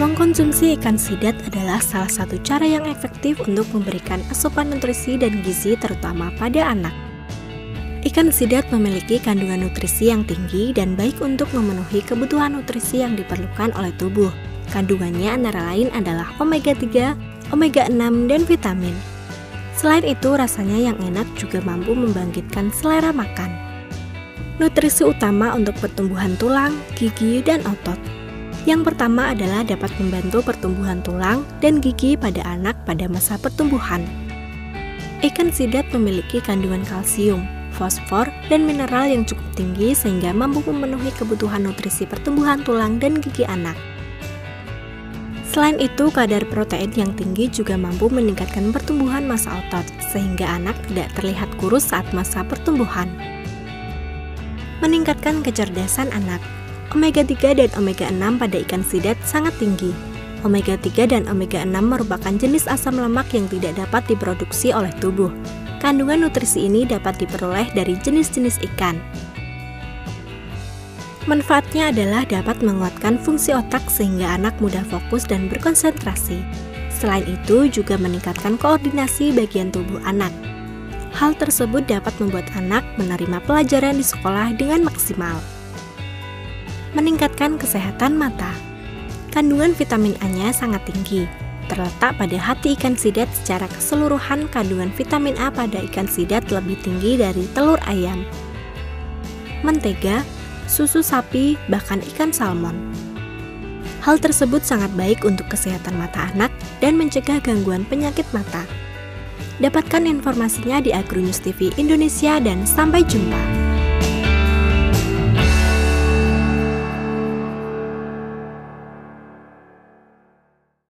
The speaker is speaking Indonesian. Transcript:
Mengkonsumsi ikan sidat adalah salah satu cara yang efektif untuk memberikan asupan nutrisi dan gizi terutama pada anak. Ikan sidat memiliki kandungan nutrisi yang tinggi dan baik untuk memenuhi kebutuhan nutrisi yang diperlukan oleh tubuh. Kandungannya antara lain adalah omega 3, omega 6, dan vitamin. Selain itu, rasanya yang enak juga mampu membangkitkan selera makan. Nutrisi utama untuk pertumbuhan tulang, gigi, dan otot. Yang pertama adalah dapat membantu pertumbuhan tulang dan gigi pada anak pada masa pertumbuhan. Ikan sidat memiliki kandungan kalsium, fosfor, dan mineral yang cukup tinggi sehingga mampu memenuhi kebutuhan nutrisi pertumbuhan tulang dan gigi anak. Selain itu, kadar protein yang tinggi juga mampu meningkatkan pertumbuhan massa otot, sehingga anak tidak terlihat kurus saat masa pertumbuhan. Meningkatkan kecerdasan anak, Omega 3 dan omega 6 pada ikan sidat sangat tinggi. Omega 3 dan omega 6 merupakan jenis asam lemak yang tidak dapat diproduksi oleh tubuh. Kandungan nutrisi ini dapat diperoleh dari jenis-jenis ikan. Manfaatnya adalah dapat menguatkan fungsi otak sehingga anak mudah fokus dan berkonsentrasi. Selain itu, juga meningkatkan koordinasi bagian tubuh anak. Hal tersebut dapat membuat anak menerima pelajaran di sekolah dengan maksimal meningkatkan kesehatan mata. Kandungan vitamin A-nya sangat tinggi. Terletak pada hati ikan sidat secara keseluruhan kandungan vitamin A pada ikan sidat lebih tinggi dari telur ayam, mentega, susu sapi, bahkan ikan salmon. Hal tersebut sangat baik untuk kesehatan mata anak dan mencegah gangguan penyakit mata. Dapatkan informasinya di Agronews TV Indonesia dan sampai jumpa.